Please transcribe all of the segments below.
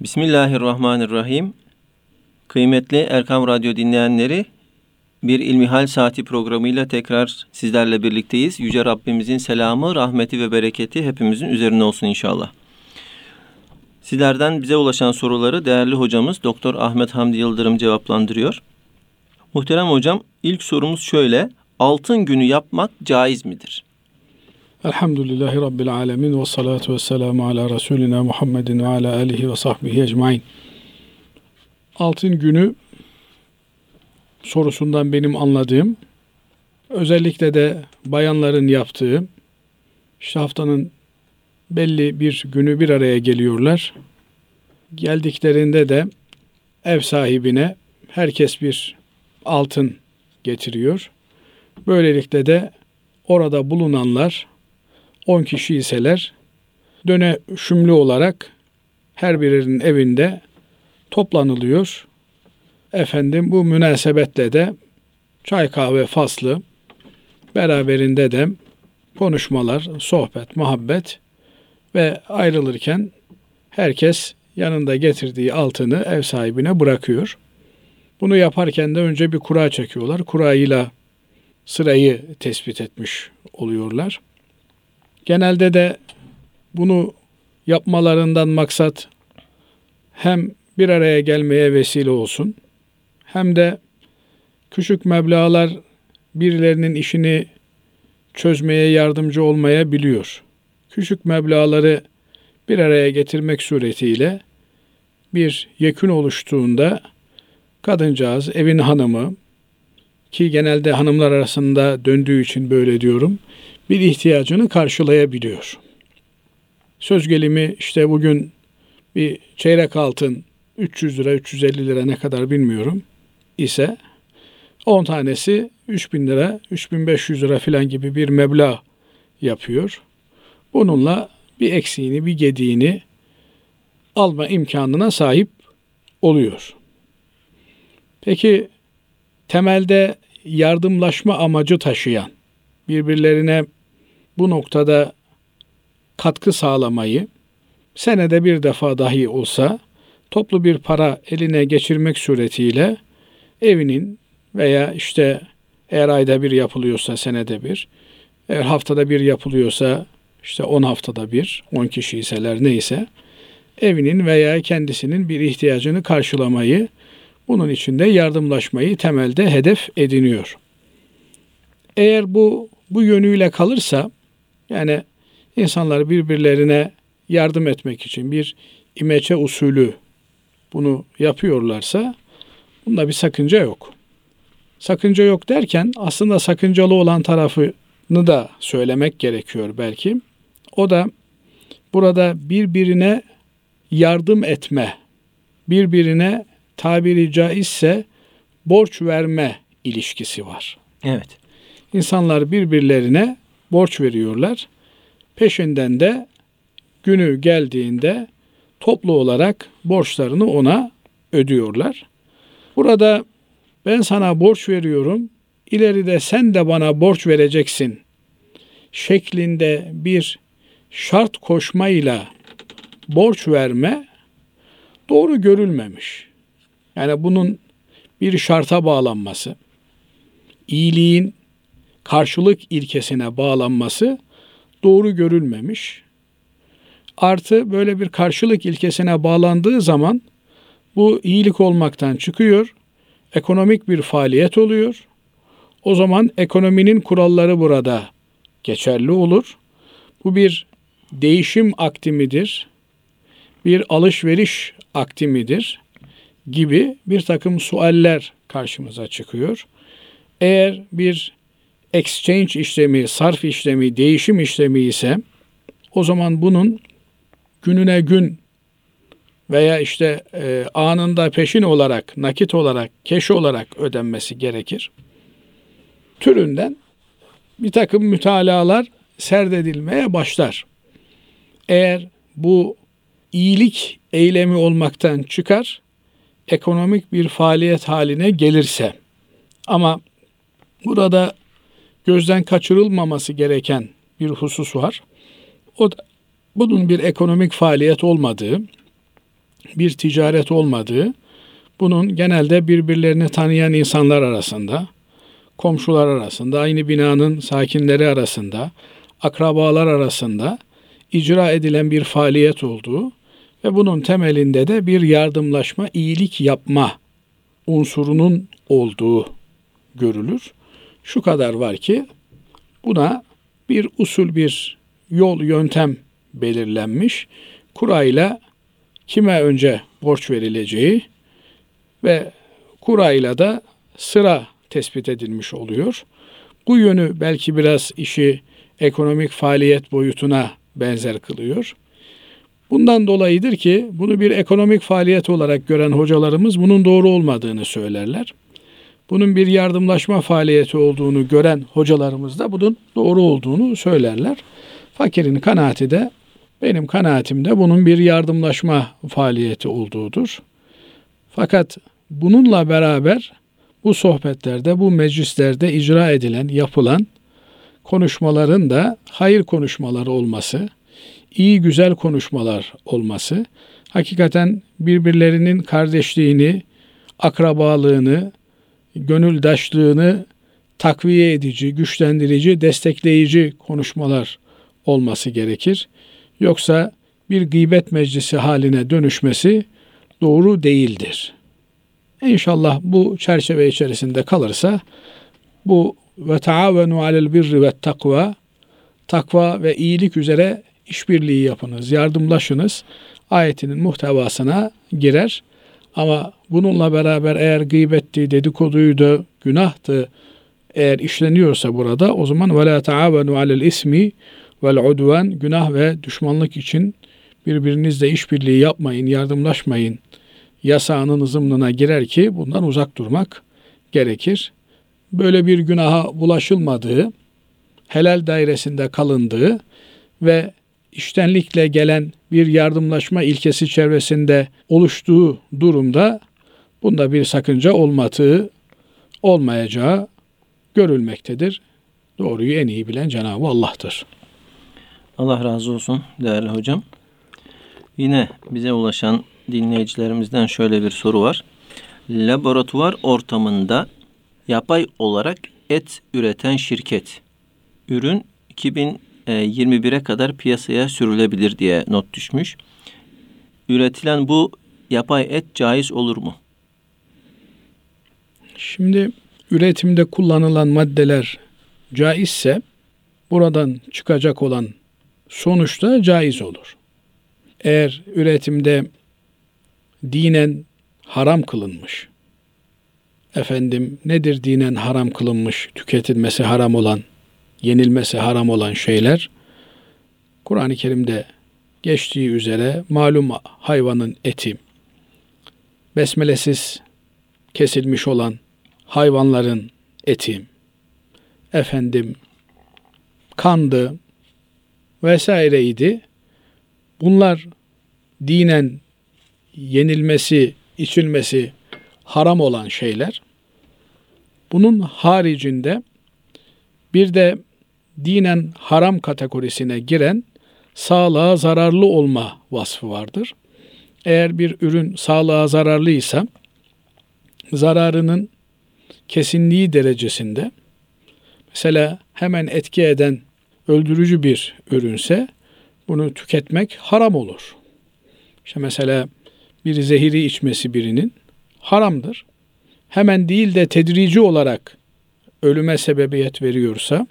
Bismillahirrahmanirrahim. Kıymetli Erkam Radyo dinleyenleri, bir İlmihal Saati programıyla tekrar sizlerle birlikteyiz. Yüce Rabbimizin selamı, rahmeti ve bereketi hepimizin üzerine olsun inşallah. Sizlerden bize ulaşan soruları değerli hocamız Doktor Ahmet Hamdi Yıldırım cevaplandırıyor. Muhterem hocam, ilk sorumuz şöyle. Altın günü yapmak caiz midir? Elhamdülillahi Rabbil Alemin ve salatu ve selamu ala Resulina Muhammedin ve ala alihi ve sahbihi ecmain. Altın günü sorusundan benim anladığım, özellikle de bayanların yaptığı, işte haftanın belli bir günü bir araya geliyorlar. Geldiklerinde de ev sahibine herkes bir altın getiriyor. Böylelikle de orada bulunanlar 10 kişi iseler döne şümlü olarak her birinin evinde toplanılıyor. Efendim bu münasebetle de çay kahve faslı beraberinde de konuşmalar, sohbet, muhabbet ve ayrılırken herkes yanında getirdiği altını ev sahibine bırakıyor. Bunu yaparken de önce bir kura çekiyorlar. Kurayla sırayı tespit etmiş oluyorlar. Genelde de bunu yapmalarından maksat hem bir araya gelmeye vesile olsun hem de küçük meblağlar birilerinin işini çözmeye yardımcı olmaya biliyor. Küçük meblağları bir araya getirmek suretiyle bir yekün oluştuğunda kadıncağız evin hanımı ki genelde hanımlar arasında döndüğü için böyle diyorum bir ihtiyacını karşılayabiliyor. Söz gelimi işte bugün bir çeyrek altın 300 lira 350 lira ne kadar bilmiyorum ise 10 tanesi 3000 lira 3500 lira filan gibi bir meblağ yapıyor. Bununla bir eksiğini bir gediğini alma imkanına sahip oluyor. Peki temelde yardımlaşma amacı taşıyan birbirlerine bu noktada katkı sağlamayı senede bir defa dahi olsa toplu bir para eline geçirmek suretiyle evinin veya işte eğer ayda bir yapılıyorsa senede bir, eğer haftada bir yapılıyorsa işte 10 haftada bir, 10 kişi iseler neyse evinin veya kendisinin bir ihtiyacını karşılamayı, bunun içinde yardımlaşmayı temelde hedef ediniyor. Eğer bu bu yönüyle kalırsa yani insanlar birbirlerine yardım etmek için bir imeçe usulü bunu yapıyorlarsa bunda bir sakınca yok. Sakınca yok derken aslında sakıncalı olan tarafını da söylemek gerekiyor belki. O da burada birbirine yardım etme, birbirine tabiri caizse borç verme ilişkisi var. Evet. İnsanlar birbirlerine borç veriyorlar. Peşinden de günü geldiğinde toplu olarak borçlarını ona ödüyorlar. Burada ben sana borç veriyorum, ileride sen de bana borç vereceksin şeklinde bir şart koşmayla borç verme doğru görülmemiş. Yani bunun bir şarta bağlanması, iyiliğin karşılık ilkesine bağlanması doğru görülmemiş. Artı böyle bir karşılık ilkesine bağlandığı zaman bu iyilik olmaktan çıkıyor, ekonomik bir faaliyet oluyor. O zaman ekonominin kuralları burada geçerli olur. Bu bir değişim akti midir? Bir alışveriş akti midir? Gibi bir takım sualler karşımıza çıkıyor. Eğer bir exchange işlemi, sarf işlemi, değişim işlemi ise o zaman bunun gününe gün veya işte e, anında peşin olarak, nakit olarak, keş olarak ödenmesi gerekir. Türünden bir takım mütalalar serdedilmeye başlar. Eğer bu iyilik eylemi olmaktan çıkar, ekonomik bir faaliyet haline gelirse ama burada gözden kaçırılmaması gereken bir husus var. O da bunun bir ekonomik faaliyet olmadığı, bir ticaret olmadığı, bunun genelde birbirlerini tanıyan insanlar arasında, komşular arasında, aynı binanın sakinleri arasında, akrabalar arasında icra edilen bir faaliyet olduğu ve bunun temelinde de bir yardımlaşma, iyilik yapma unsurunun olduğu görülür. Şu kadar var ki buna bir usul bir yol yöntem belirlenmiş. Kurayla kime önce borç verileceği ve kurayla da sıra tespit edilmiş oluyor. Bu yönü belki biraz işi ekonomik faaliyet boyutuna benzer kılıyor. Bundan dolayıdır ki bunu bir ekonomik faaliyet olarak gören hocalarımız bunun doğru olmadığını söylerler. Bunun bir yardımlaşma faaliyeti olduğunu gören hocalarımız da bunun doğru olduğunu söylerler. Fakirin kanaati de benim kanaatimde bunun bir yardımlaşma faaliyeti olduğudur. Fakat bununla beraber bu sohbetlerde, bu meclislerde icra edilen, yapılan konuşmaların da hayır konuşmaları olması, iyi güzel konuşmalar olması, hakikaten birbirlerinin kardeşliğini, akrabalığını, gönüldaşlığını takviye edici, güçlendirici, destekleyici konuşmalar olması gerekir. Yoksa bir gıybet meclisi haline dönüşmesi doğru değildir. İnşallah bu çerçeve içerisinde kalırsa bu ve taavenu alel birri ve takva takva ve iyilik üzere işbirliği yapınız, yardımlaşınız ayetinin muhtevasına girer. Ama bununla beraber eğer gıybetti, dedikoduydu, günahtı eğer işleniyorsa burada o zaman ve la taavenu alel ismi vel udvan günah ve düşmanlık için birbirinizle işbirliği yapmayın, yardımlaşmayın yasağının zımnına girer ki bundan uzak durmak gerekir. Böyle bir günaha bulaşılmadığı, helal dairesinde kalındığı ve iştenlikle gelen bir yardımlaşma ilkesi çevresinde oluştuğu durumda bunda bir sakınca olmadığı, olmayacağı görülmektedir. Doğruyu en iyi bilen Cenab-ı Allah'tır. Allah razı olsun değerli hocam. Yine bize ulaşan dinleyicilerimizden şöyle bir soru var. Laboratuvar ortamında yapay olarak et üreten şirket ürün 2021'e kadar piyasaya sürülebilir diye not düşmüş. Üretilen bu yapay et caiz olur mu? Şimdi üretimde kullanılan maddeler caizse buradan çıkacak olan sonuçta caiz olur. Eğer üretimde dinen haram kılınmış. Efendim nedir dinen haram kılınmış, tüketilmesi haram olan, yenilmesi haram olan şeyler? Kur'an-ı Kerim'de geçtiği üzere malum hayvanın eti, besmelesiz kesilmiş olan hayvanların eti, efendim kandı vesaireydi. Bunlar dinen yenilmesi, içilmesi haram olan şeyler. Bunun haricinde bir de dinen haram kategorisine giren sağlığa zararlı olma vasfı vardır. Eğer bir ürün sağlığa zararlıysa zararının kesinliği derecesinde mesela hemen etki eden öldürücü bir ürünse bunu tüketmek haram olur. İşte mesela bir zehiri içmesi birinin haramdır. Hemen değil de tedrici olarak ölüme sebebiyet veriyorsa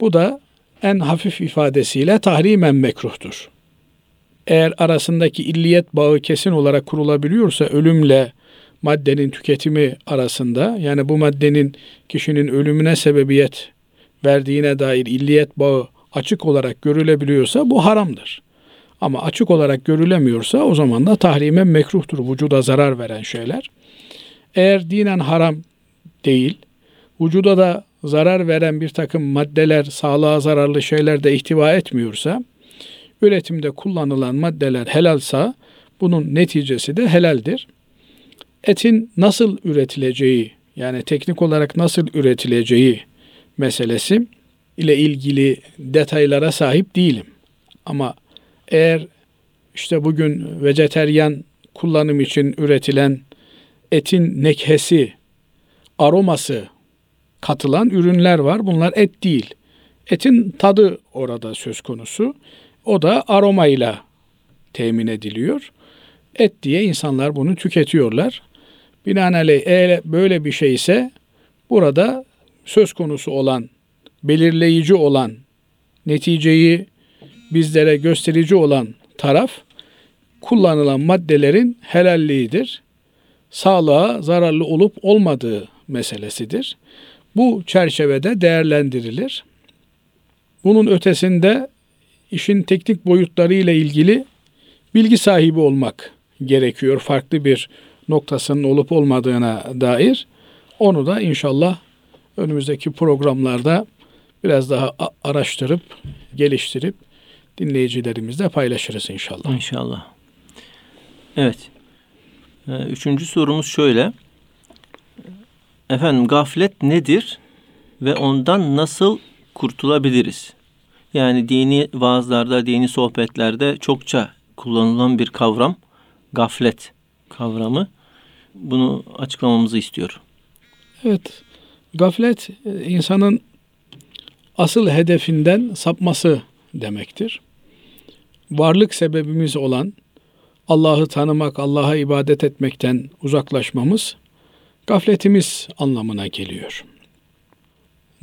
bu da en hafif ifadesiyle tahrimen mekruhtur. Eğer arasındaki illiyet bağı kesin olarak kurulabiliyorsa ölümle maddenin tüketimi arasında yani bu maddenin kişinin ölümüne sebebiyet verdiğine dair illiyet bağı açık olarak görülebiliyorsa bu haramdır. Ama açık olarak görülemiyorsa o zaman da tahrime mekruhtur vücuda zarar veren şeyler. Eğer dinen haram değil, vücuda da zarar veren bir takım maddeler, sağlığa zararlı şeyler de ihtiva etmiyorsa, üretimde kullanılan maddeler helalsa bunun neticesi de helaldir. Etin nasıl üretileceği, yani teknik olarak nasıl üretileceği meselesi ile ilgili detaylara sahip değilim. Ama eğer işte bugün vejeteryan kullanım için üretilen etin nekhesi, aroması katılan ürünler var. Bunlar et değil. Etin tadı orada söz konusu. O da aromayla temin ediliyor. Et diye insanlar bunu tüketiyorlar. Binaenaleyh eğer böyle bir şey ise burada söz konusu olan, belirleyici olan, neticeyi bizlere gösterici olan taraf kullanılan maddelerin helalliğidir. Sağlığa zararlı olup olmadığı meselesidir. Bu çerçevede değerlendirilir. Bunun ötesinde işin teknik boyutları ile ilgili bilgi sahibi olmak gerekiyor. Farklı bir noktasının olup olmadığına dair. Onu da inşallah önümüzdeki programlarda biraz daha araştırıp, geliştirip dinleyicilerimizle paylaşırız inşallah. İnşallah. Evet. Ee, üçüncü sorumuz şöyle. Efendim gaflet nedir ve ondan nasıl kurtulabiliriz? Yani dini vaazlarda, dini sohbetlerde çokça kullanılan bir kavram gaflet kavramı. Bunu açıklamamızı istiyor. Evet. Gaflet e, insanın asıl hedefinden sapması demektir. Varlık sebebimiz olan Allah'ı tanımak, Allah'a ibadet etmekten uzaklaşmamız gafletimiz anlamına geliyor.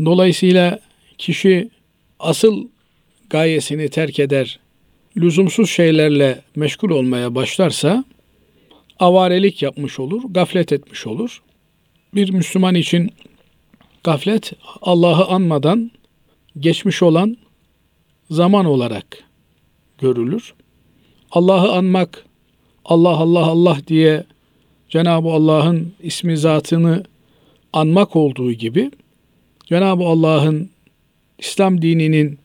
Dolayısıyla kişi asıl gayesini terk eder, lüzumsuz şeylerle meşgul olmaya başlarsa avarelik yapmış olur, gaflet etmiş olur. Bir Müslüman için gaflet Allah'ı anmadan geçmiş olan zaman olarak görülür. Allah'ı anmak, Allah Allah Allah diye Cenab-ı Allah'ın ismi zatını anmak olduğu gibi Cenab-ı Allah'ın İslam dininin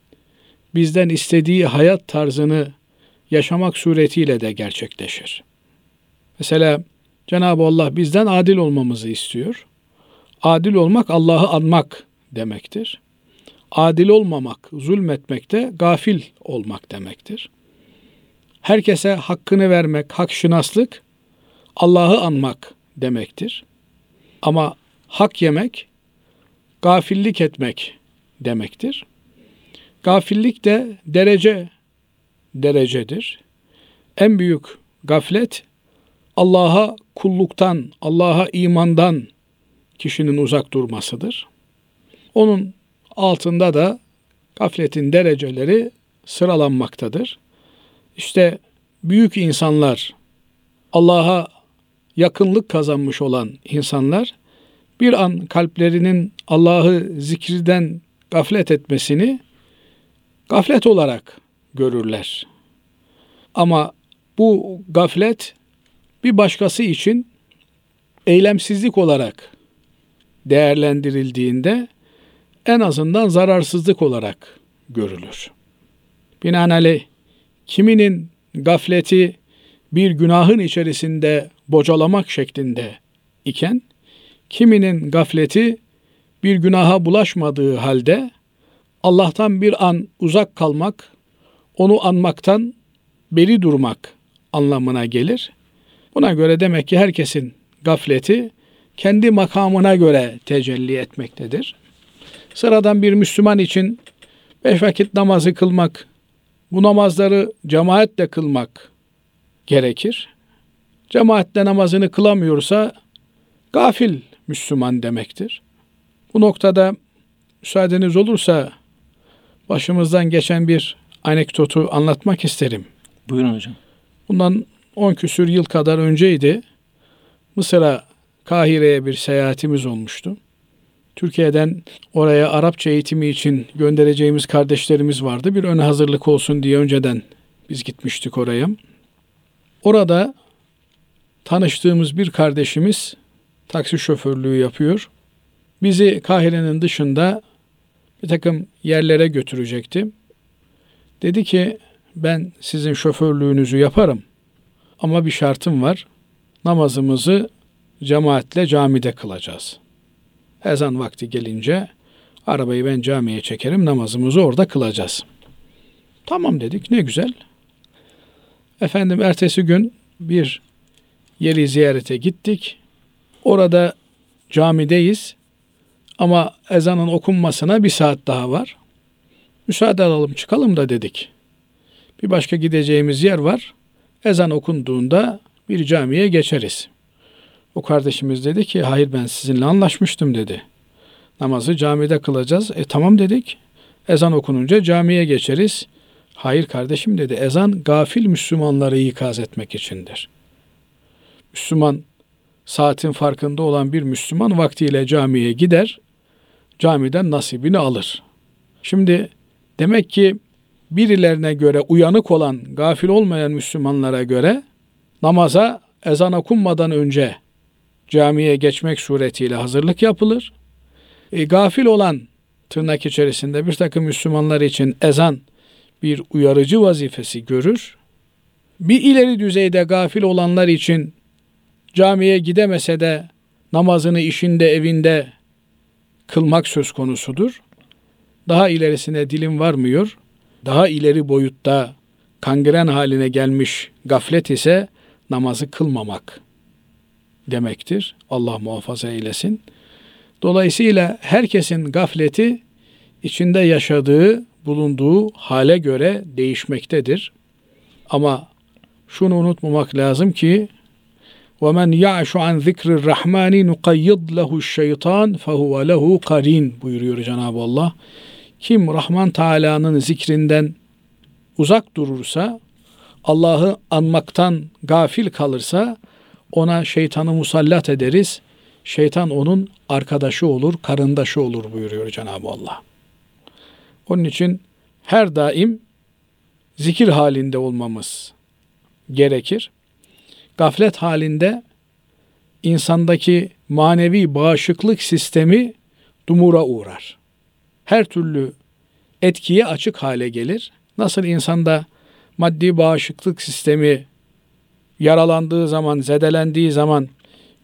bizden istediği hayat tarzını yaşamak suretiyle de gerçekleşir. Mesela Cenab-ı Allah bizden adil olmamızı istiyor. Adil olmak Allah'ı anmak demektir. Adil olmamak, zulmetmek de gafil olmak demektir. Herkese hakkını vermek, hak şınaslık Allah'ı anmak demektir. Ama hak yemek gafillik etmek demektir. Gafillik de derece derecedir. En büyük gaflet Allah'a kulluktan, Allah'a imandan kişinin uzak durmasıdır. Onun altında da gafletin dereceleri sıralanmaktadır. İşte büyük insanlar, Allah'a yakınlık kazanmış olan insanlar bir an kalplerinin Allah'ı zikirden gaflet etmesini gaflet olarak görürler. Ama bu gaflet bir başkası için eylemsizlik olarak değerlendirildiğinde en azından zararsızlık olarak görülür. Binaenaleyh kiminin gafleti bir günahın içerisinde bocalamak şeklinde iken kiminin gafleti bir günaha bulaşmadığı halde Allah'tan bir an uzak kalmak, onu anmaktan beri durmak anlamına gelir. Buna göre demek ki herkesin gafleti kendi makamına göre tecelli etmektedir. Sıradan bir Müslüman için beş vakit namazı kılmak, bu namazları cemaatle kılmak gerekir. Cemaatle namazını kılamıyorsa gafil Müslüman demektir. Bu noktada müsaadeniz olursa başımızdan geçen bir anekdotu anlatmak isterim. Buyurun hocam. Bundan 10 küsür yıl kadar önceydi. Mısır'a, Kahire'ye bir seyahatimiz olmuştu. Türkiye'den oraya Arapça eğitimi için göndereceğimiz kardeşlerimiz vardı. Bir ön hazırlık olsun diye önceden biz gitmiştik oraya. Orada tanıştığımız bir kardeşimiz taksi şoförlüğü yapıyor. Bizi Kahire'nin dışında bir takım yerlere götürecekti. Dedi ki ben sizin şoförlüğünüzü yaparım ama bir şartım var. Namazımızı cemaatle camide kılacağız. Ezan vakti gelince arabayı ben camiye çekerim namazımızı orada kılacağız. Tamam dedik ne güzel. Efendim ertesi gün bir yeri ziyarete gittik. Orada camideyiz ama ezanın okunmasına bir saat daha var. Müsaade alalım çıkalım da dedik. Bir başka gideceğimiz yer var. Ezan okunduğunda bir camiye geçeriz. O kardeşimiz dedi ki hayır ben sizinle anlaşmıştım dedi. Namazı camide kılacağız. E tamam dedik. Ezan okununca camiye geçeriz. Hayır kardeşim dedi. Ezan gafil Müslümanları ikaz etmek içindir. Müslüman saatin farkında olan bir Müslüman vaktiyle camiye gider. Camiden nasibini alır. Şimdi demek ki birilerine göre uyanık olan, gafil olmayan Müslümanlara göre namaza ezan okunmadan önce camiye geçmek suretiyle hazırlık yapılır. E, gafil olan tırnak içerisinde bir takım Müslümanlar için ezan bir uyarıcı vazifesi görür. Bir ileri düzeyde gafil olanlar için camiye gidemese de namazını işinde evinde kılmak söz konusudur. Daha ilerisine dilim varmıyor. Daha ileri boyutta kangren haline gelmiş gaflet ise namazı kılmamak demektir. Allah muhafaza eylesin. Dolayısıyla herkesin gafleti içinde yaşadığı, bulunduğu hale göre değişmektedir. Ama şunu unutmamak lazım ki وَمَنْ يَعْشُ عَنْ ذِكْرِ الرَّحْمَانِ نُقَيِّضْ لَهُ الشَّيْطَانِ فَهُوَ لَهُ قَرِينَ buyuruyor Cenab-ı Allah. Kim Rahman Teala'nın zikrinden uzak durursa, Allah'ı anmaktan gafil kalırsa ona şeytanı musallat ederiz. Şeytan onun arkadaşı olur, karındaşı olur buyuruyor Cenab-ı Allah. Onun için her daim zikir halinde olmamız gerekir. Gaflet halinde insandaki manevi bağışıklık sistemi dumura uğrar. Her türlü etkiye açık hale gelir. Nasıl insanda maddi bağışıklık sistemi yaralandığı zaman, zedelendiği zaman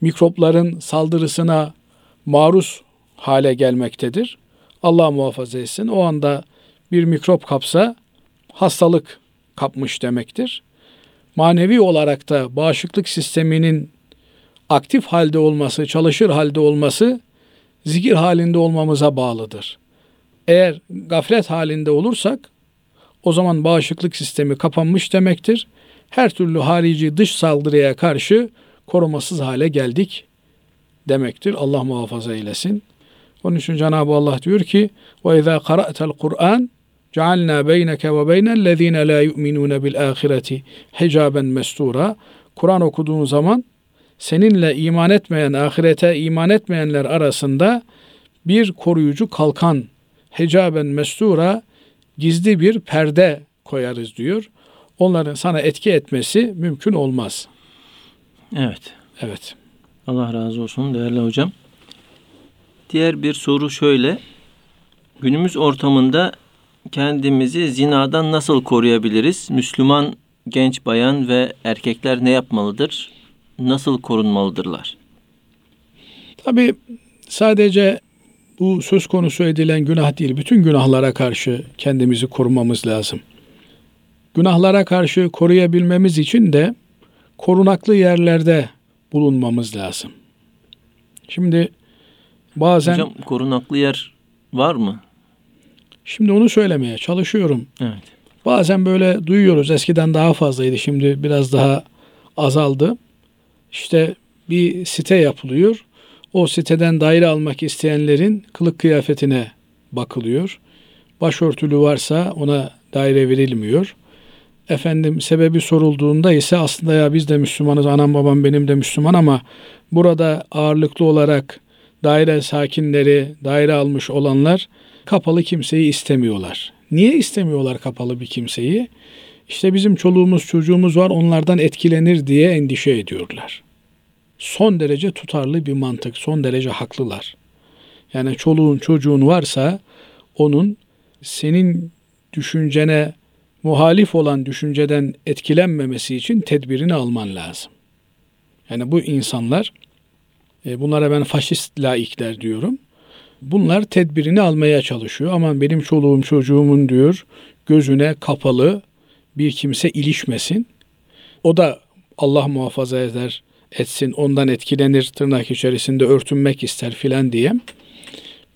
mikropların saldırısına maruz hale gelmektedir. Allah muhafaza etsin. O anda bir mikrop kapsa hastalık kapmış demektir. Manevi olarak da bağışıklık sisteminin aktif halde olması, çalışır halde olması zikir halinde olmamıza bağlıdır. Eğer gaflet halinde olursak o zaman bağışıklık sistemi kapanmış demektir. Her türlü harici dış saldırıya karşı korumasız hale geldik demektir. Allah muhafaza eylesin. Onun için Cenab-ı Allah diyor ki: "Ve izâ qara'tel Kur'an cealna beyneke ve beynellezîne lâ yu'minûne bil âhireti hicaben mestura." Kur'an okuduğun zaman seninle iman etmeyen, ahirete iman etmeyenler arasında bir koruyucu kalkan, hicaben mestura, gizli bir perde koyarız diyor. Onların sana etki etmesi mümkün olmaz. Evet. Evet. Allah razı olsun değerli hocam. Diğer bir soru şöyle. Günümüz ortamında kendimizi zinadan nasıl koruyabiliriz? Müslüman genç bayan ve erkekler ne yapmalıdır? Nasıl korunmalıdırlar? Tabi sadece bu söz konusu edilen günah değil, bütün günahlara karşı kendimizi korumamız lazım. Günahlara karşı koruyabilmemiz için de korunaklı yerlerde bulunmamız lazım. Şimdi bazen... Hocam korunaklı yer var mı? Şimdi onu söylemeye çalışıyorum. Evet. Bazen böyle duyuyoruz. Eskiden daha fazlaydı. Şimdi biraz daha azaldı. İşte bir site yapılıyor. O siteden daire almak isteyenlerin kılık kıyafetine bakılıyor. Başörtülü varsa ona daire verilmiyor. Efendim sebebi sorulduğunda ise aslında ya biz de Müslümanız, anam babam benim de Müslüman ama burada ağırlıklı olarak daire sakinleri, daire almış olanlar kapalı kimseyi istemiyorlar. Niye istemiyorlar kapalı bir kimseyi? İşte bizim çoluğumuz çocuğumuz var onlardan etkilenir diye endişe ediyorlar. Son derece tutarlı bir mantık, son derece haklılar. Yani çoluğun çocuğun varsa onun senin düşüncene muhalif olan düşünceden etkilenmemesi için tedbirini alman lazım. Yani bu insanlar, e, bunlara ben faşist laikler diyorum. Bunlar tedbirini almaya çalışıyor. Aman benim çoluğum çocuğumun diyor gözüne kapalı bir kimse ilişmesin. O da Allah muhafaza eder etsin, ondan etkilenir, tırnak içerisinde örtünmek ister filan diye.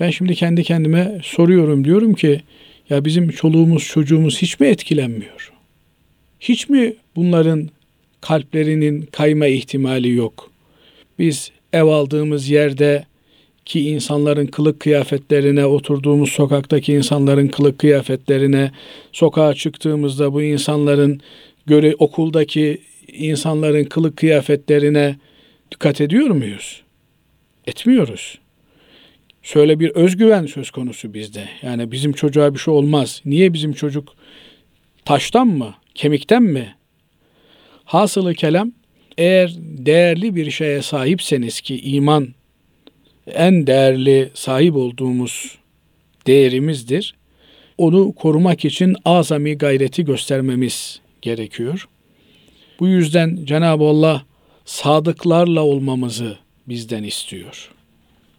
Ben şimdi kendi kendime soruyorum diyorum ki ya bizim çoluğumuz çocuğumuz hiç mi etkilenmiyor? Hiç mi bunların kalplerinin kayma ihtimali yok? Biz ev aldığımız yerde ki insanların kılık kıyafetlerine, oturduğumuz sokaktaki insanların kılık kıyafetlerine, sokağa çıktığımızda bu insanların göre okuldaki insanların kılık kıyafetlerine dikkat ediyor muyuz? Etmiyoruz. Şöyle bir özgüven söz konusu bizde. Yani bizim çocuğa bir şey olmaz. Niye bizim çocuk taştan mı, kemikten mi? Hasılı kelam eğer değerli bir şeye sahipseniz ki iman en değerli sahip olduğumuz değerimizdir. Onu korumak için azami gayreti göstermemiz gerekiyor. Bu yüzden Cenab-ı Allah sadıklarla olmamızı bizden istiyor.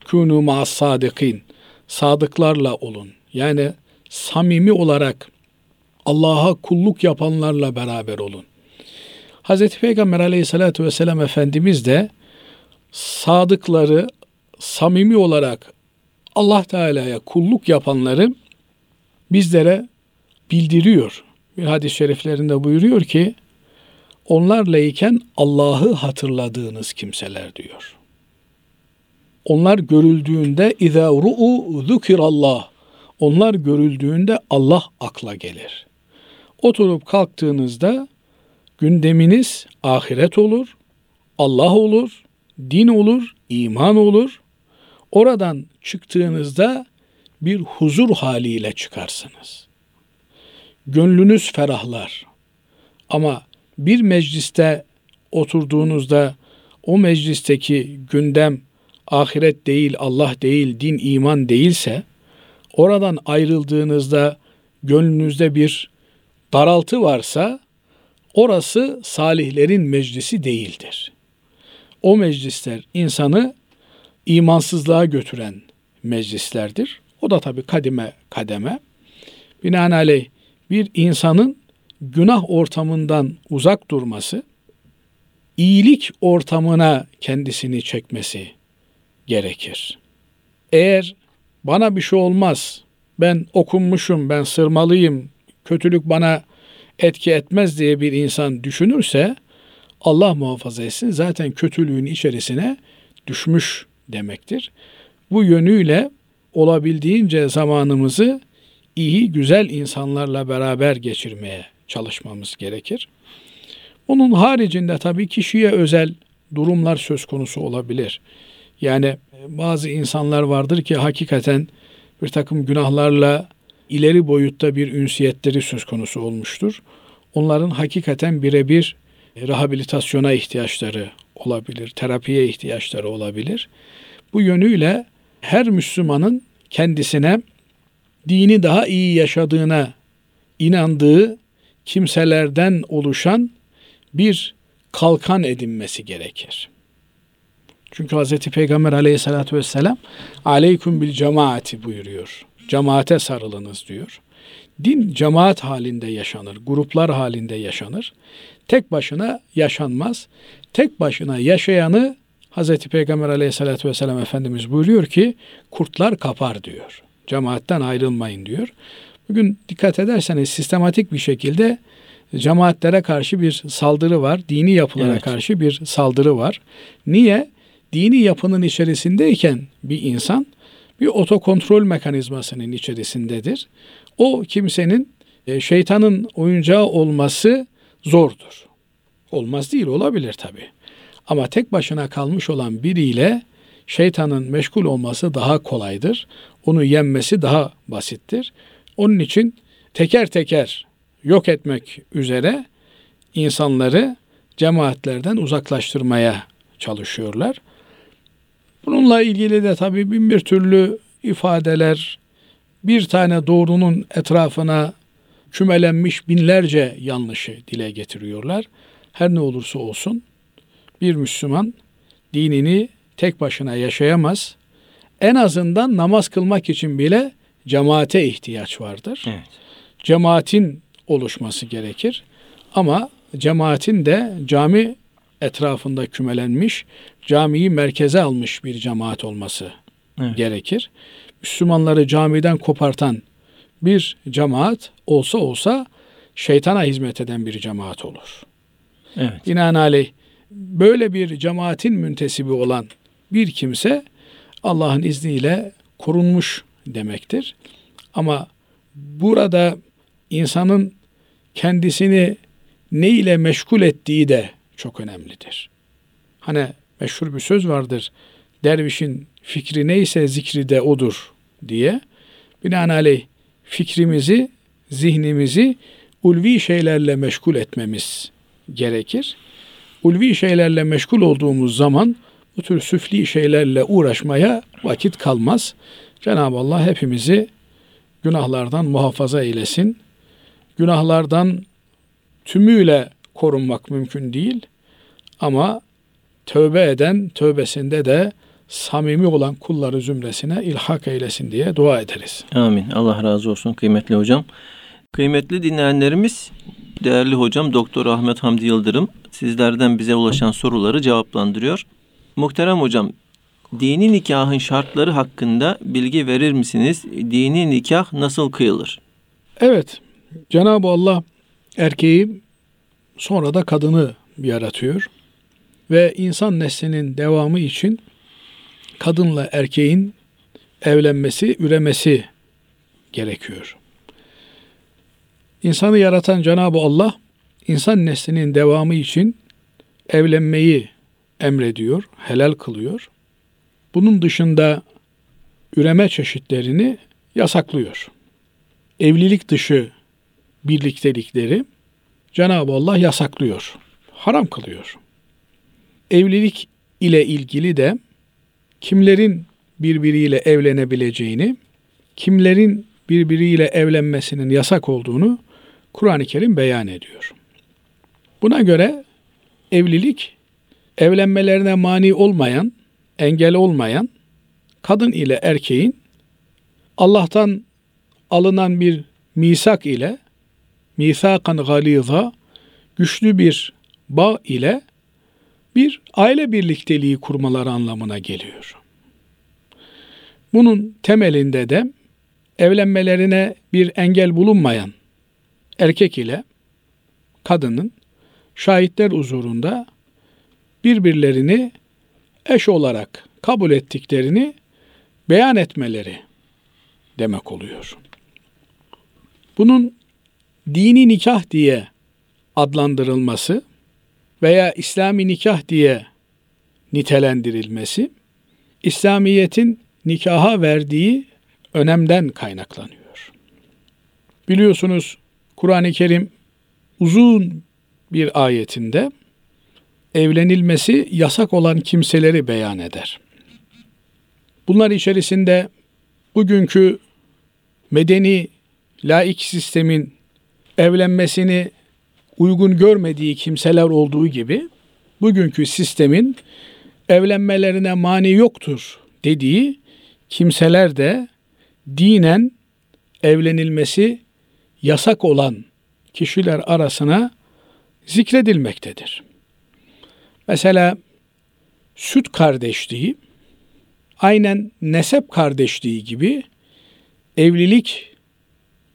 Kunu ma'as sadıkin. Sadıklarla olun. Yani samimi olarak Allah'a kulluk yapanlarla beraber olun. Hz. Peygamber aleyhissalatü vesselam Efendimiz de sadıkları samimi olarak Allah Teala'ya kulluk yapanları bizlere bildiriyor. Bir hadis-i şeriflerinde buyuruyor ki onlarla iken Allah'ı hatırladığınız kimseler diyor. Onlar görüldüğünde izâ ru'u zukirallah. Onlar görüldüğünde Allah akla gelir. Oturup kalktığınızda gündeminiz ahiret olur, Allah olur, din olur, iman olur. Oradan çıktığınızda bir huzur haliyle çıkarsınız. Gönlünüz ferahlar. Ama bir mecliste oturduğunuzda o meclisteki gündem ahiret değil, Allah değil, din, iman değilse oradan ayrıldığınızda gönlünüzde bir daraltı varsa orası salihlerin meclisi değildir. O meclisler insanı imansızlığa götüren meclislerdir. O da tabi kadime kademe. Binaenaleyh bir insanın günah ortamından uzak durması, iyilik ortamına kendisini çekmesi gerekir. Eğer bana bir şey olmaz, ben okunmuşum, ben sırmalıyım, kötülük bana etki etmez diye bir insan düşünürse Allah muhafaza etsin zaten kötülüğün içerisine düşmüş demektir. Bu yönüyle olabildiğince zamanımızı iyi, güzel insanlarla beraber geçirmeye çalışmamız gerekir. Onun haricinde tabii kişiye özel durumlar söz konusu olabilir. Yani bazı insanlar vardır ki hakikaten bir takım günahlarla ileri boyutta bir ünsiyetleri söz konusu olmuştur. Onların hakikaten birebir rehabilitasyona ihtiyaçları olabilir, terapiye ihtiyaçları olabilir. Bu yönüyle her Müslümanın kendisine dini daha iyi yaşadığına inandığı kimselerden oluşan bir kalkan edinmesi gerekir. Çünkü Hz. Peygamber aleyhissalatü vesselam aleyküm bil cemaati buyuruyor. Cemaate sarılınız diyor. Din cemaat halinde yaşanır, gruplar halinde yaşanır. Tek başına yaşanmaz. Tek başına yaşayanı Hz. Peygamber aleyhissalatü vesselam Efendimiz buyuruyor ki kurtlar kapar diyor. Cemaatten ayrılmayın diyor. Bugün dikkat ederseniz sistematik bir şekilde cemaatlere karşı bir saldırı var. Dini yapılara evet. karşı bir saldırı var. Niye? Dini yapının içerisindeyken bir insan bir otokontrol mekanizmasının içerisindedir. O kimsenin e, şeytanın oyuncağı olması zordur. Olmaz değil, olabilir tabi. Ama tek başına kalmış olan biriyle şeytanın meşgul olması daha kolaydır. Onu yenmesi daha basittir. Onun için teker teker yok etmek üzere insanları cemaatlerden uzaklaştırmaya çalışıyorlar. Bununla ilgili de tabii bin bir türlü ifadeler, bir tane doğrunun etrafına kümelenmiş binlerce yanlışı dile getiriyorlar. Her ne olursa olsun bir Müslüman dinini tek başına yaşayamaz. En azından namaz kılmak için bile cemaate ihtiyaç vardır. Evet. Cemaatin oluşması gerekir. Ama cemaatin de cami etrafında kümelenmiş, camiyi merkeze almış bir cemaat olması Evet. gerekir. Müslümanları camiden kopartan bir cemaat olsa olsa şeytana hizmet eden bir cemaat olur. Evet. Binaenaleyh böyle bir cemaatin müntesibi olan bir kimse Allah'ın izniyle korunmuş demektir. Ama burada insanın kendisini ne ile meşgul ettiği de çok önemlidir. Hani meşhur bir söz vardır. Dervişin fikri neyse zikri de odur diye. Binaenaleyh fikrimizi, zihnimizi ulvi şeylerle meşgul etmemiz gerekir. Ulvi şeylerle meşgul olduğumuz zaman bu tür süfli şeylerle uğraşmaya vakit kalmaz. Cenab-ı Allah hepimizi günahlardan muhafaza eylesin. Günahlardan tümüyle korunmak mümkün değil. Ama tövbe eden tövbesinde de samimi olan kulları zümresine ilhak eylesin diye dua ederiz. Amin. Allah razı olsun kıymetli hocam. Kıymetli dinleyenlerimiz, değerli hocam Doktor Ahmet Hamdi Yıldırım sizlerden bize ulaşan soruları cevaplandırıyor. Muhterem hocam, dini nikahın şartları hakkında bilgi verir misiniz? Dini nikah nasıl kıyılır? Evet, Cenab-ı Allah erkeği sonra da kadını yaratıyor ve insan neslinin devamı için kadınla erkeğin evlenmesi, üremesi gerekiyor. İnsanı yaratan Cenab-ı Allah insan neslinin devamı için evlenmeyi emrediyor, helal kılıyor. Bunun dışında üreme çeşitlerini yasaklıyor. Evlilik dışı birliktelikleri Cenab-ı Allah yasaklıyor, haram kılıyor. Evlilik ile ilgili de kimlerin birbiriyle evlenebileceğini, kimlerin birbiriyle evlenmesinin yasak olduğunu Kur'an-ı Kerim beyan ediyor. Buna göre evlilik evlenmelerine mani olmayan, engel olmayan kadın ile erkeğin Allah'tan alınan bir misak ile misakan galiza güçlü bir bağ ile bir aile birlikteliği kurmaları anlamına geliyor. Bunun temelinde de evlenmelerine bir engel bulunmayan erkek ile kadının şahitler huzurunda birbirlerini eş olarak kabul ettiklerini beyan etmeleri demek oluyor. Bunun dini nikah diye adlandırılması veya İslami nikah diye nitelendirilmesi İslamiyet'in nikaha verdiği önemden kaynaklanıyor. Biliyorsunuz Kur'an-ı Kerim uzun bir ayetinde evlenilmesi yasak olan kimseleri beyan eder. Bunlar içerisinde bugünkü medeni laik sistemin evlenmesini uygun görmediği kimseler olduğu gibi bugünkü sistemin evlenmelerine mani yoktur dediği kimseler de dinen evlenilmesi yasak olan kişiler arasına zikredilmektedir. Mesela süt kardeşliği aynen nesep kardeşliği gibi evlilik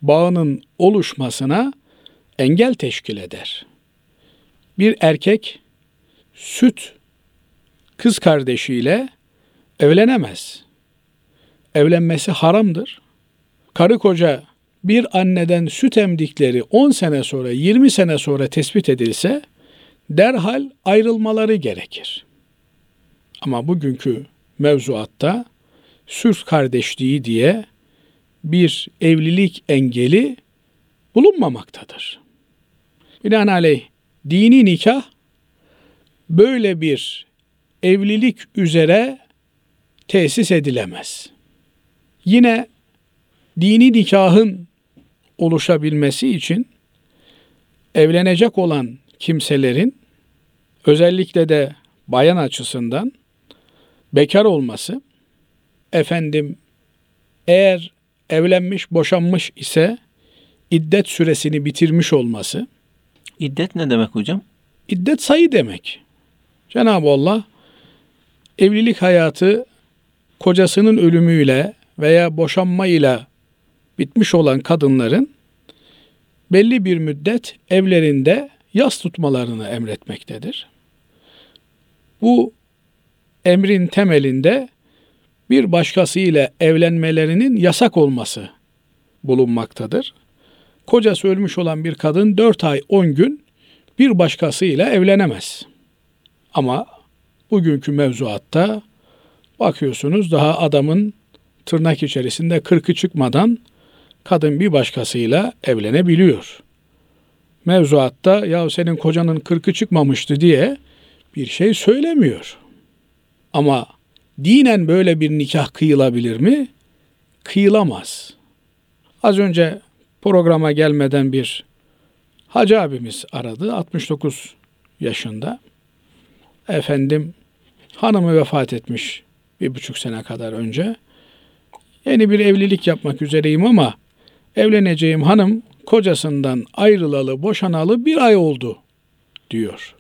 bağının oluşmasına engel teşkil eder. Bir erkek süt kız kardeşiyle evlenemez. Evlenmesi haramdır. Karı koca bir anneden süt emdikleri 10 sene sonra 20 sene sonra tespit edilse derhal ayrılmaları gerekir. Ama bugünkü mevzuatta süt kardeşliği diye bir evlilik engeli bulunmamaktadır. Binaenaleyh dini nikah böyle bir evlilik üzere tesis edilemez. Yine dini nikahın oluşabilmesi için evlenecek olan kimselerin özellikle de bayan açısından bekar olması, efendim eğer evlenmiş, boşanmış ise iddet süresini bitirmiş olması. İddet ne demek hocam? İddet sayı demek. Cenab-ı Allah evlilik hayatı kocasının ölümüyle veya boşanmayla bitmiş olan kadınların belli bir müddet evlerinde yas tutmalarını emretmektedir. Bu emrin temelinde bir başkası ile evlenmelerinin yasak olması bulunmaktadır. Kocası ölmüş olan bir kadın 4 ay 10 gün bir başkasıyla evlenemez. Ama bugünkü mevzuatta bakıyorsunuz daha adamın tırnak içerisinde kırkı çıkmadan kadın bir başkasıyla evlenebiliyor. Mevzuatta ya senin kocanın kırkı çıkmamıştı diye bir şey söylemiyor. Ama dinen böyle bir nikah kıyılabilir mi? Kıyılamaz. Az önce programa gelmeden bir hacı abimiz aradı. 69 yaşında. Efendim hanımı vefat etmiş bir buçuk sene kadar önce. Yeni bir evlilik yapmak üzereyim ama evleneceğim hanım kocasından ayrılalı, boşanalı bir ay oldu diyor.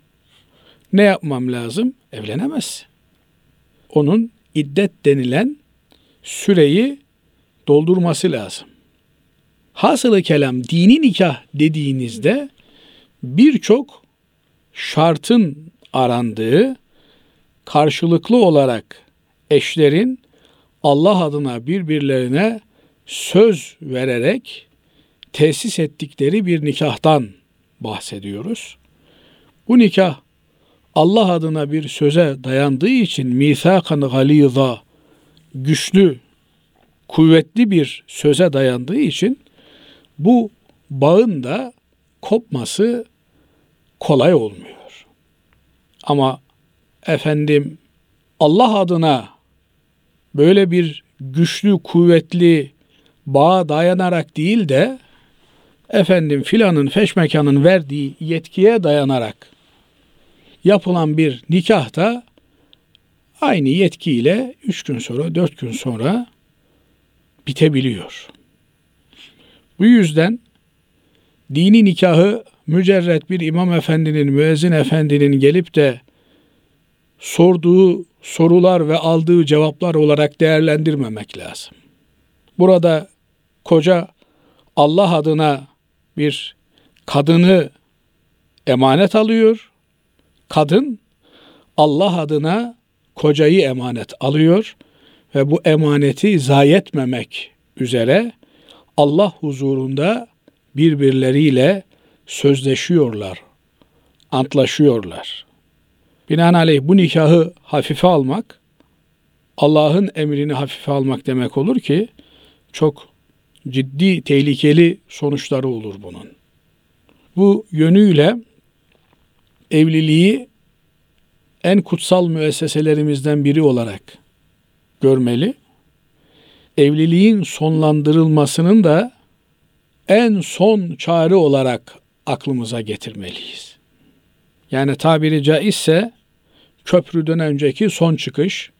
Ne yapmam lazım? Evlenemez. Onun iddet denilen süreyi doldurması lazım. Hasılı kelam dini nikah dediğinizde birçok şartın arandığı karşılıklı olarak eşlerin Allah adına birbirlerine söz vererek tesis ettikleri bir nikahtan bahsediyoruz. Bu nikah Allah adına bir söze dayandığı için misakan galiza güçlü, kuvvetli bir söze dayandığı için bu bağın da kopması kolay olmuyor. Ama efendim Allah adına böyle bir güçlü, kuvvetli bağa dayanarak değil de efendim filanın feşmekanın verdiği yetkiye dayanarak yapılan bir nikah da aynı yetkiyle üç gün sonra, dört gün sonra bitebiliyor. Bu yüzden dini nikahı mücerret bir imam efendinin, müezzin efendinin gelip de sorduğu sorular ve aldığı cevaplar olarak değerlendirmemek lazım. Burada koca Allah adına bir kadını emanet alıyor. Kadın Allah adına kocayı emanet alıyor ve bu emaneti zayi etmemek üzere Allah huzurunda birbirleriyle sözleşiyorlar, antlaşıyorlar. Binaenaleyh bu nikahı hafife almak, Allah'ın emrini hafife almak demek olur ki çok ciddi, tehlikeli sonuçları olur bunun. Bu yönüyle evliliği en kutsal müesseselerimizden biri olarak görmeli. Evliliğin sonlandırılmasının da en son çare olarak aklımıza getirmeliyiz. Yani tabiri caizse köprüden önceki son çıkış.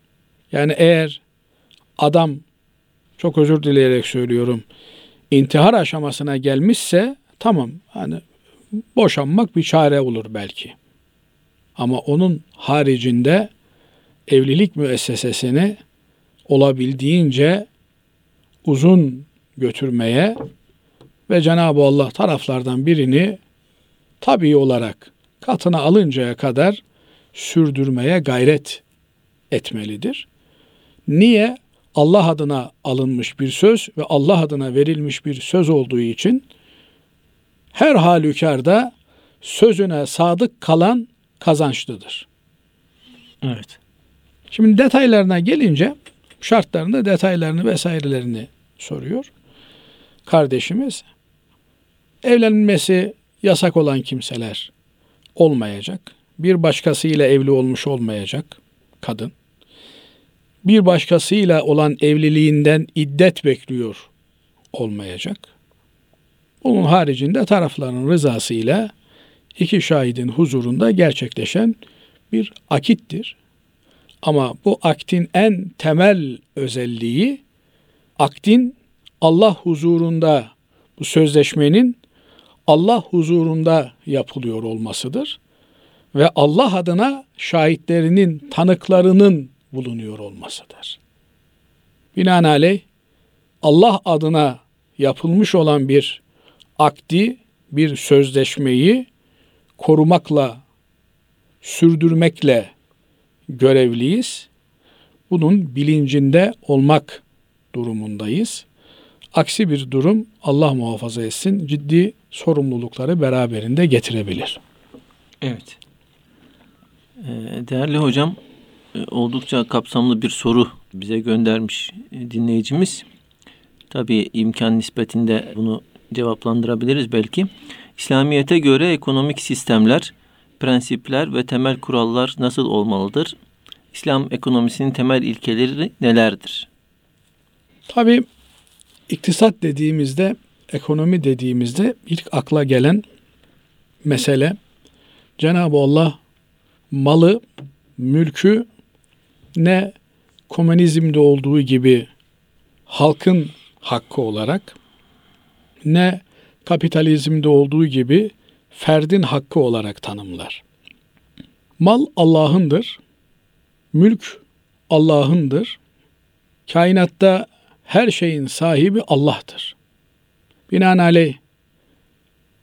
Yani eğer adam çok özür dileyerek söylüyorum intihar aşamasına gelmişse tamam hani boşanmak bir çare olur belki. Ama onun haricinde evlilik müessesesini olabildiğince uzun götürmeye ve Cenab-ı Allah taraflardan birini tabii olarak katına alıncaya kadar sürdürmeye gayret etmelidir. Niye? Allah adına alınmış bir söz ve Allah adına verilmiş bir söz olduğu için her halükarda sözüne sadık kalan kazançlıdır. Evet. Şimdi detaylarına gelince şartlarını, detaylarını vesairelerini soruyor. Kardeşimiz evlenmesi yasak olan kimseler olmayacak. Bir başkasıyla evli olmuş olmayacak kadın. Bir başkasıyla olan evliliğinden iddet bekliyor olmayacak. Bunun haricinde tarafların rızasıyla iki şahidin huzurunda gerçekleşen bir akittir. Ama bu aktin en temel özelliği aktin Allah huzurunda bu sözleşmenin Allah huzurunda yapılıyor olmasıdır. ve Allah adına şahitlerinin, tanıklarının bulunuyor olmasıdır. Binaenaleyh Allah adına yapılmış olan bir akdi, bir sözleşmeyi korumakla, sürdürmekle görevliyiz. Bunun bilincinde olmak durumundayız. Aksi bir durum Allah muhafaza etsin ciddi sorumlulukları beraberinde getirebilir. Evet. Ee, değerli hocam e, oldukça kapsamlı bir soru bize göndermiş e, dinleyicimiz. Tabii imkan nispetinde bunu cevaplandırabiliriz belki. İslamiyete göre ekonomik sistemler, prensipler ve temel kurallar nasıl olmalıdır? İslam ekonomisinin temel ilkeleri nelerdir? Tabii iktisat dediğimizde, ekonomi dediğimizde ilk akla gelen mesele Cenab-ı Allah malı, mülkü ne komünizmde olduğu gibi halkın hakkı olarak ne kapitalizmde olduğu gibi ferdin hakkı olarak tanımlar. Mal Allah'ındır. Mülk Allah'ındır. Kainatta her şeyin sahibi Allah'tır. Binaenaleyh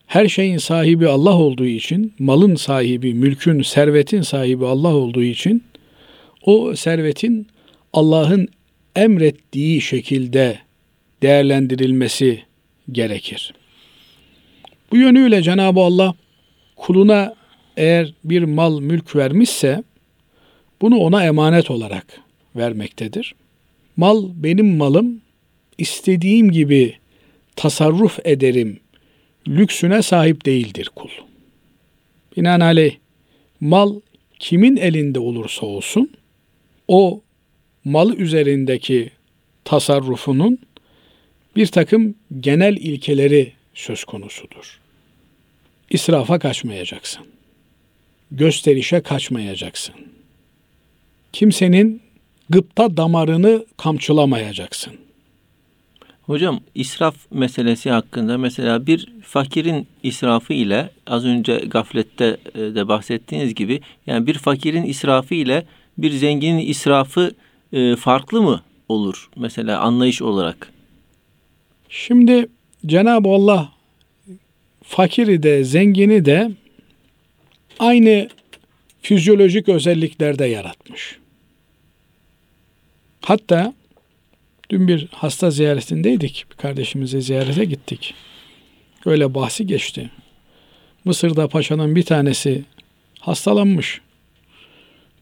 her şeyin sahibi Allah olduğu için, malın sahibi, mülkün, servetin sahibi Allah olduğu için o servetin Allah'ın emrettiği şekilde değerlendirilmesi gerekir. Bu yönüyle Cenab-ı Allah kuluna eğer bir mal mülk vermişse bunu ona emanet olarak vermektedir. Mal benim malım, istediğim gibi tasarruf ederim lüksüne sahip değildir kul. Binaenaleyh mal kimin elinde olursa olsun o mal üzerindeki tasarrufunun bir takım genel ilkeleri söz konusudur. İsrafa kaçmayacaksın. Gösterişe kaçmayacaksın. Kimsenin gıpta damarını kamçılamayacaksın. Hocam israf meselesi hakkında mesela bir fakirin israfı ile az önce gaflette e, de bahsettiğiniz gibi yani bir fakirin israfı ile bir zenginin israfı e, farklı mı olur mesela anlayış olarak? Şimdi Cenab-ı Allah fakiri de zengini de aynı fizyolojik özelliklerde yaratmış. Hatta dün bir hasta ziyaretindeydik. Bir kardeşimizi ziyarete gittik. Öyle bahsi geçti. Mısır'da paşanın bir tanesi hastalanmış.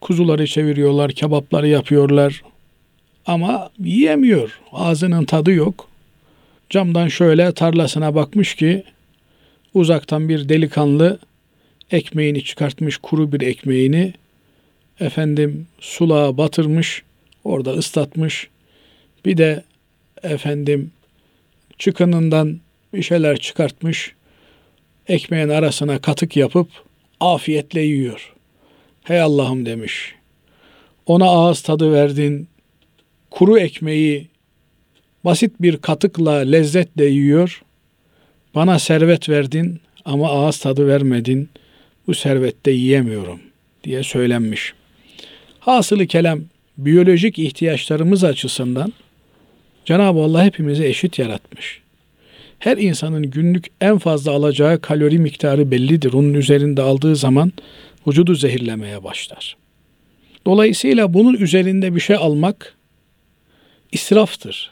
Kuzuları çeviriyorlar, kebapları yapıyorlar. Ama yiyemiyor. Ağzının tadı yok. Camdan şöyle tarlasına bakmış ki uzaktan bir delikanlı ekmeğini çıkartmış, kuru bir ekmeğini efendim sulağa batırmış, orada ıslatmış. Bir de efendim çıkınından bir şeyler çıkartmış. Ekmeğin arasına katık yapıp afiyetle yiyor. Hey Allah'ım demiş. Ona ağız tadı verdin. Kuru ekmeği basit bir katıkla lezzetle yiyor. Bana servet verdin ama ağız tadı vermedin. Bu servette yiyemiyorum diye söylenmiş. Hasılı kelam biyolojik ihtiyaçlarımız açısından Cenab-ı Allah hepimizi eşit yaratmış. Her insanın günlük en fazla alacağı kalori miktarı bellidir. Onun üzerinde aldığı zaman vücudu zehirlemeye başlar. Dolayısıyla bunun üzerinde bir şey almak israftır.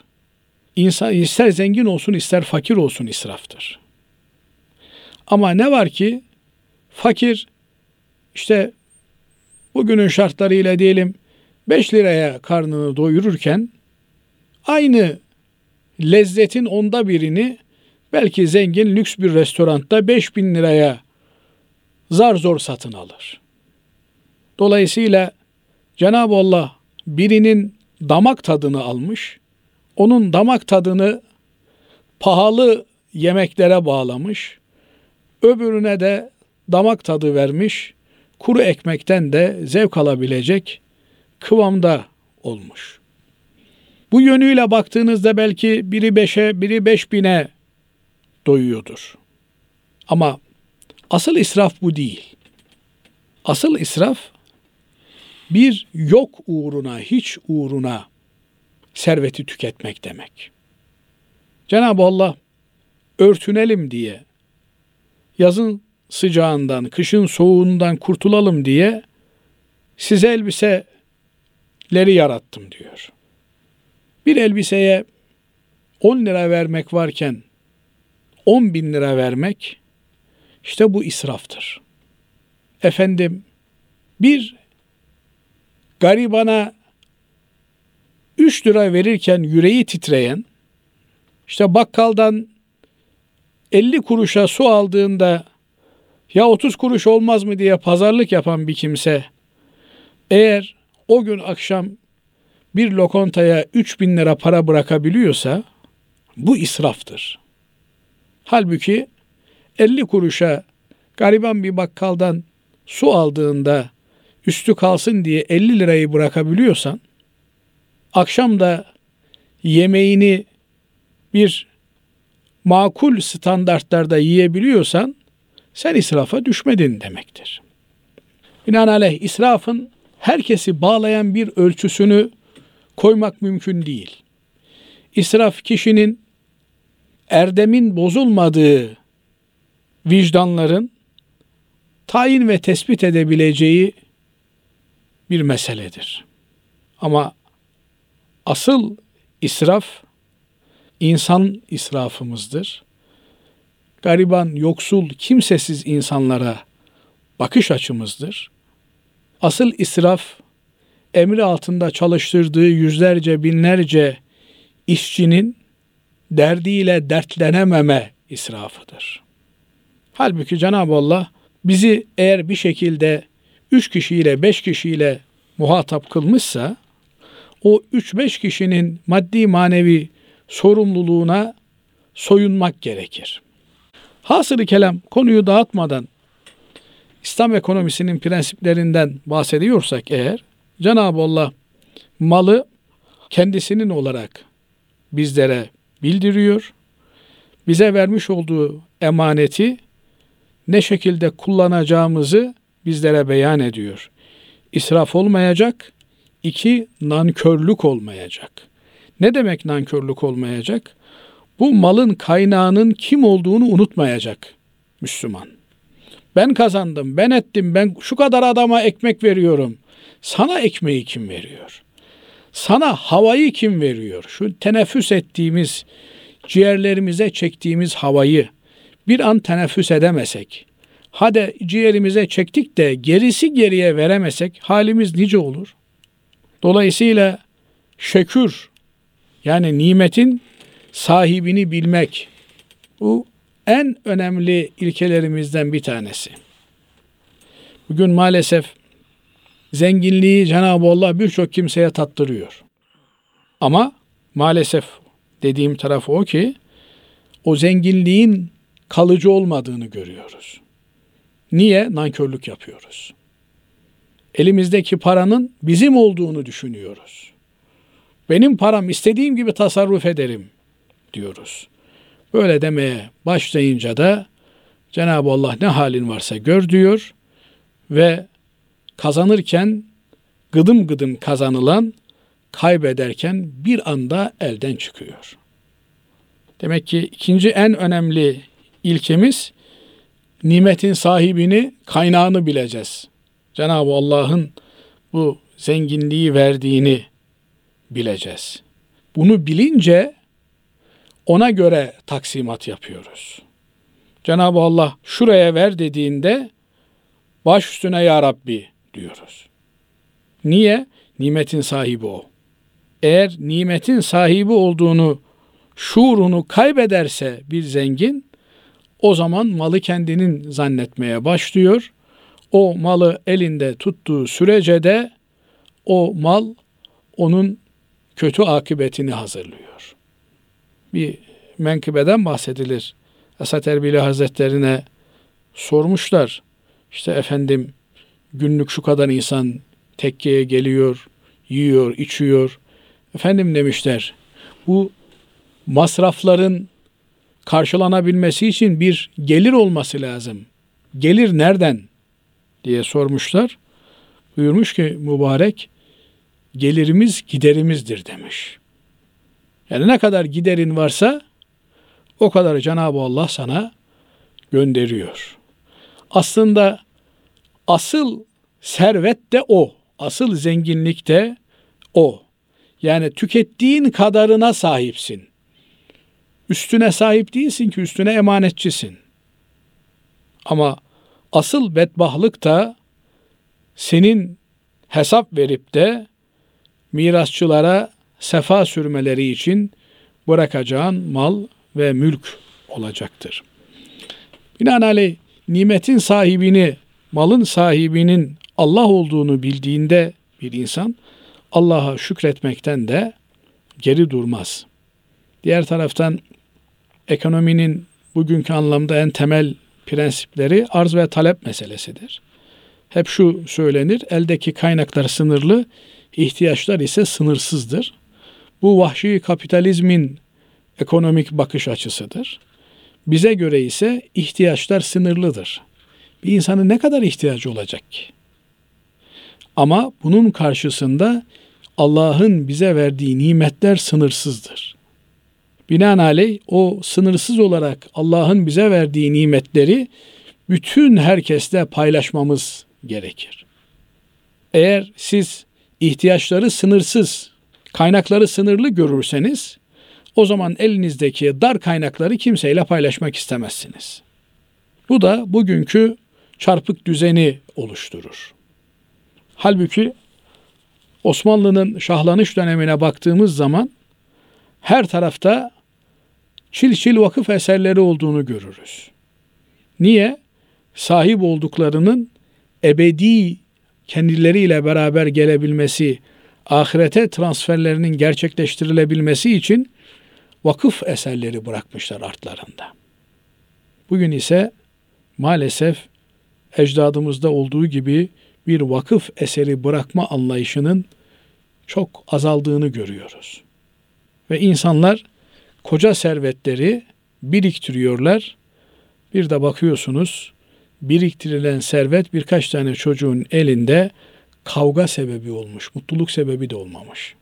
İnsan ister zengin olsun ister fakir olsun israftır. Ama ne var ki fakir işte bugünün şartlarıyla diyelim 5 liraya karnını doyururken aynı lezzetin onda birini belki zengin lüks bir restoranda 5 bin liraya zar zor satın alır. Dolayısıyla Cenab-ı Allah birinin damak tadını almış, onun damak tadını pahalı yemeklere bağlamış, öbürüne de damak tadı vermiş, kuru ekmekten de zevk alabilecek kıvamda olmuş. Bu yönüyle baktığınızda belki biri beşe, biri beş bine doyuyordur. Ama asıl israf bu değil. Asıl israf bir yok uğruna, hiç uğruna serveti tüketmek demek. Cenab-ı Allah örtünelim diye, yazın sıcağından, kışın soğuğundan kurtulalım diye size elbiseleri yarattım diyor. Bir elbiseye 10 lira vermek varken 10 bin lira vermek işte bu israftır. Efendim bir garibana 3 lira verirken yüreği titreyen işte bakkaldan 50 kuruşa su aldığında ya 30 kuruş olmaz mı diye pazarlık yapan bir kimse eğer o gün akşam bir lokantaya 3 bin lira para bırakabiliyorsa bu israftır. Halbuki 50 kuruşa gariban bir bakkaldan su aldığında üstü kalsın diye 50 lirayı bırakabiliyorsan akşam da yemeğini bir makul standartlarda yiyebiliyorsan sen israfa düşmedin demektir. Binaenaleyh israfın herkesi bağlayan bir ölçüsünü koymak mümkün değil. İsraf kişinin erdemin bozulmadığı vicdanların tayin ve tespit edebileceği bir meseledir. Ama asıl israf insan israfımızdır. Gariban, yoksul, kimsesiz insanlara bakış açımızdır. Asıl israf emri altında çalıştırdığı yüzlerce binlerce işçinin derdiyle dertlenememe israfıdır. Halbuki Cenab-ı Allah bizi eğer bir şekilde üç kişiyle beş kişiyle muhatap kılmışsa o üç beş kişinin maddi manevi sorumluluğuna soyunmak gerekir. Hasılı kelam konuyu dağıtmadan İslam ekonomisinin prensiplerinden bahsediyorsak eğer Cenab-ı Allah malı kendisinin olarak bizlere bildiriyor. Bize vermiş olduğu emaneti ne şekilde kullanacağımızı bizlere beyan ediyor. İsraf olmayacak, iki nankörlük olmayacak. Ne demek nankörlük olmayacak? Bu malın kaynağının kim olduğunu unutmayacak Müslüman. Ben kazandım, ben ettim, ben şu kadar adama ekmek veriyorum. Sana ekmeği kim veriyor? Sana havayı kim veriyor? Şu teneffüs ettiğimiz, ciğerlerimize çektiğimiz havayı bir an teneffüs edemesek, hadi ciğerimize çektik de gerisi geriye veremesek halimiz nice olur? Dolayısıyla şükür yani nimetin sahibini bilmek bu en önemli ilkelerimizden bir tanesi. Bugün maalesef zenginliği Cenab-ı Allah birçok kimseye tattırıyor. Ama maalesef dediğim tarafı o ki o zenginliğin kalıcı olmadığını görüyoruz. Niye? Nankörlük yapıyoruz. Elimizdeki paranın bizim olduğunu düşünüyoruz. Benim param istediğim gibi tasarruf ederim diyoruz. Böyle demeye başlayınca da Cenab-ı Allah ne halin varsa gör diyor ve kazanırken gıdım gıdım kazanılan kaybederken bir anda elden çıkıyor. Demek ki ikinci en önemli ilkemiz nimetin sahibini, kaynağını bileceğiz. Cenab-ı Allah'ın bu zenginliği verdiğini bileceğiz. Bunu bilince ona göre taksimat yapıyoruz. Cenab-ı Allah şuraya ver dediğinde baş üstüne ya Rabbi diyoruz. Niye? Nimetin sahibi o. Eğer nimetin sahibi olduğunu, şuurunu kaybederse bir zengin, o zaman malı kendinin zannetmeye başlıyor. O malı elinde tuttuğu sürece de o mal onun kötü akıbetini hazırlıyor. Bir menkıbeden bahsedilir. Esat Erbili Hazretlerine sormuşlar. İşte efendim günlük şu kadar insan tekkeye geliyor, yiyor, içiyor. Efendim demişler, bu masrafların karşılanabilmesi için bir gelir olması lazım. Gelir nereden? diye sormuşlar. Buyurmuş ki mübarek gelirimiz giderimizdir demiş. Yani ne kadar giderin varsa o kadar Cenab-ı Allah sana gönderiyor. Aslında asıl servet de o. Asıl zenginlik de o. Yani tükettiğin kadarına sahipsin. Üstüne sahip değilsin ki üstüne emanetçisin. Ama asıl bedbahlık da senin hesap verip de mirasçılara sefa sürmeleri için bırakacağın mal ve mülk olacaktır. Binaenaleyh nimetin sahibini, malın sahibinin Allah olduğunu bildiğinde bir insan Allah'a şükretmekten de geri durmaz. Diğer taraftan ekonominin bugünkü anlamda en temel prensipleri arz ve talep meselesidir. Hep şu söylenir, eldeki kaynaklar sınırlı, ihtiyaçlar ise sınırsızdır. Bu vahşi kapitalizmin ekonomik bakış açısıdır. Bize göre ise ihtiyaçlar sınırlıdır. Bir insanın ne kadar ihtiyacı olacak ki? Ama bunun karşısında Allah'ın bize verdiği nimetler sınırsızdır. Binaenaleyh o sınırsız olarak Allah'ın bize verdiği nimetleri bütün herkesle paylaşmamız gerekir. Eğer siz ihtiyaçları sınırsız, kaynakları sınırlı görürseniz o zaman elinizdeki dar kaynakları kimseyle paylaşmak istemezsiniz. Bu da bugünkü çarpık düzeni oluşturur. Halbuki Osmanlı'nın şahlanış dönemine baktığımız zaman her tarafta çil çil vakıf eserleri olduğunu görürüz. Niye? Sahip olduklarının ebedi kendileriyle beraber gelebilmesi, ahirete transferlerinin gerçekleştirilebilmesi için vakıf eserleri bırakmışlar artlarında. Bugün ise maalesef ecdadımızda olduğu gibi bir vakıf eseri bırakma anlayışının çok azaldığını görüyoruz. Ve insanlar koca servetleri biriktiriyorlar. Bir de bakıyorsunuz biriktirilen servet birkaç tane çocuğun elinde kavga sebebi olmuş, mutluluk sebebi de olmamış.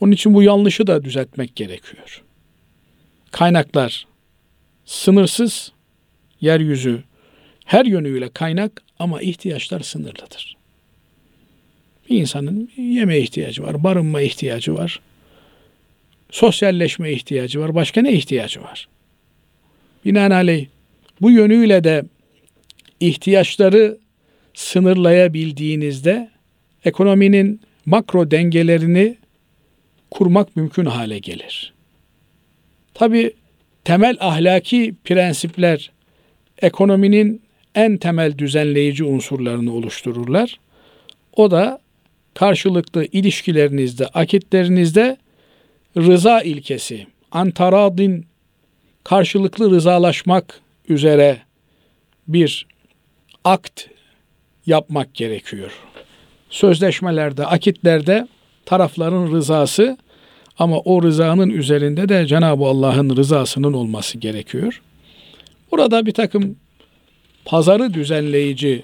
Onun için bu yanlışı da düzeltmek gerekiyor. Kaynaklar sınırsız, yeryüzü her yönüyle kaynak ama ihtiyaçlar sınırlıdır. Bir insanın yeme ihtiyacı var, barınma ihtiyacı var, sosyalleşme ihtiyacı var, başka ne ihtiyacı var? Binaenaleyh bu yönüyle de ihtiyaçları sınırlayabildiğinizde ekonominin makro dengelerini kurmak mümkün hale gelir. Tabi temel ahlaki prensipler ekonominin en temel düzenleyici unsurlarını oluştururlar. O da karşılıklı ilişkilerinizde, akitlerinizde rıza ilkesi, antaradin karşılıklı rızalaşmak üzere bir akt yapmak gerekiyor. Sözleşmelerde, akitlerde tarafların rızası ama o rızanın üzerinde de Cenab-ı Allah'ın rızasının olması gerekiyor. Burada bir takım pazarı düzenleyici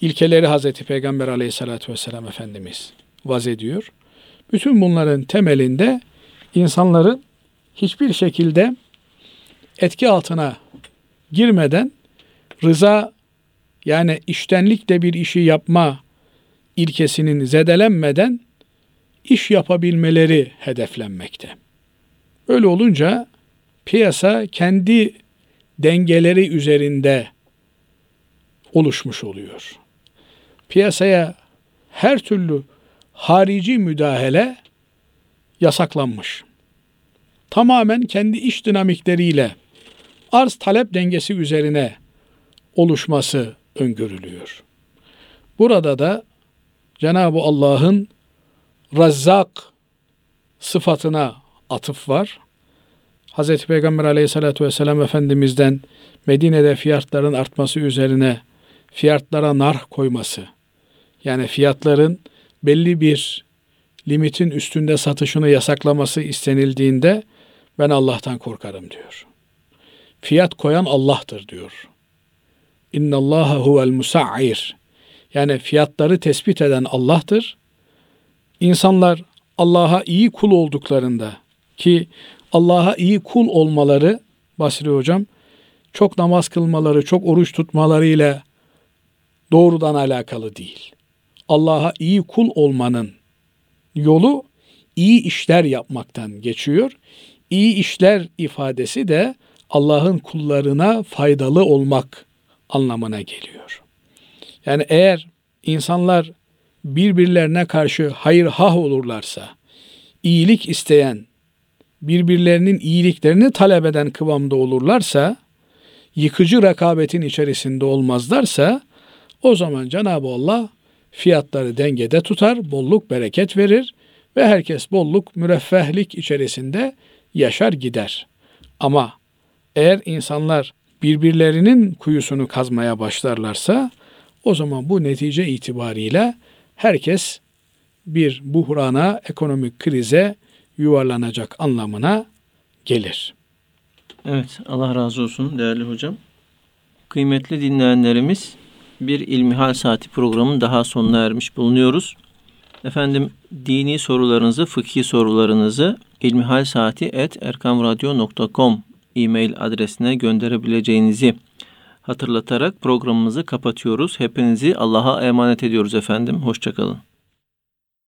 ilkeleri Hazreti Peygamber aleyhissalatü vesselam Efendimiz vaz ediyor. Bütün bunların temelinde insanların hiçbir şekilde etki altına girmeden rıza yani iştenlikle bir işi yapma ilkesinin zedelenmeden iş yapabilmeleri hedeflenmekte. Öyle olunca piyasa kendi dengeleri üzerinde oluşmuş oluyor. Piyasaya her türlü harici müdahale yasaklanmış. Tamamen kendi iş dinamikleriyle arz talep dengesi üzerine oluşması öngörülüyor. Burada da Cenab-ı Allah'ın Razzak sıfatına atıf var. Hz. Peygamber aleyhissalatü vesselam Efendimiz'den Medine'de fiyatların artması üzerine fiyatlara nar koyması, yani fiyatların belli bir limitin üstünde satışını yasaklaması istenildiğinde ben Allah'tan korkarım diyor. Fiyat koyan Allah'tır diyor. İnna Allah huvel musa'ir. Yani fiyatları tespit eden Allah'tır. İnsanlar Allah'a iyi kul olduklarında ki Allah'a iyi kul olmaları Basri hocam çok namaz kılmaları, çok oruç tutmaları ile doğrudan alakalı değil. Allah'a iyi kul olmanın yolu iyi işler yapmaktan geçiyor. İyi işler ifadesi de Allah'ın kullarına faydalı olmak anlamına geliyor. Yani eğer insanlar birbirlerine karşı hayır hah olurlarsa, iyilik isteyen, birbirlerinin iyiliklerini talep eden kıvamda olurlarsa, yıkıcı rekabetin içerisinde olmazlarsa, o zaman Cenab-ı Allah fiyatları dengede tutar, bolluk bereket verir ve herkes bolluk, müreffehlik içerisinde yaşar gider. Ama eğer insanlar birbirlerinin kuyusunu kazmaya başlarlarsa o zaman bu netice itibariyle herkes bir buhrana, ekonomik krize yuvarlanacak anlamına gelir. Evet, Allah razı olsun değerli hocam. Kıymetli dinleyenlerimiz, bir İlmihal Saati programının daha sonuna ermiş bulunuyoruz. Efendim dini sorularınızı, fıkhi sorularınızı ilmihalsaati.erkamradyo.com e-mail adresine gönderebileceğinizi hatırlatarak programımızı kapatıyoruz. Hepinizi Allah'a emanet ediyoruz efendim. Hoşçakalın.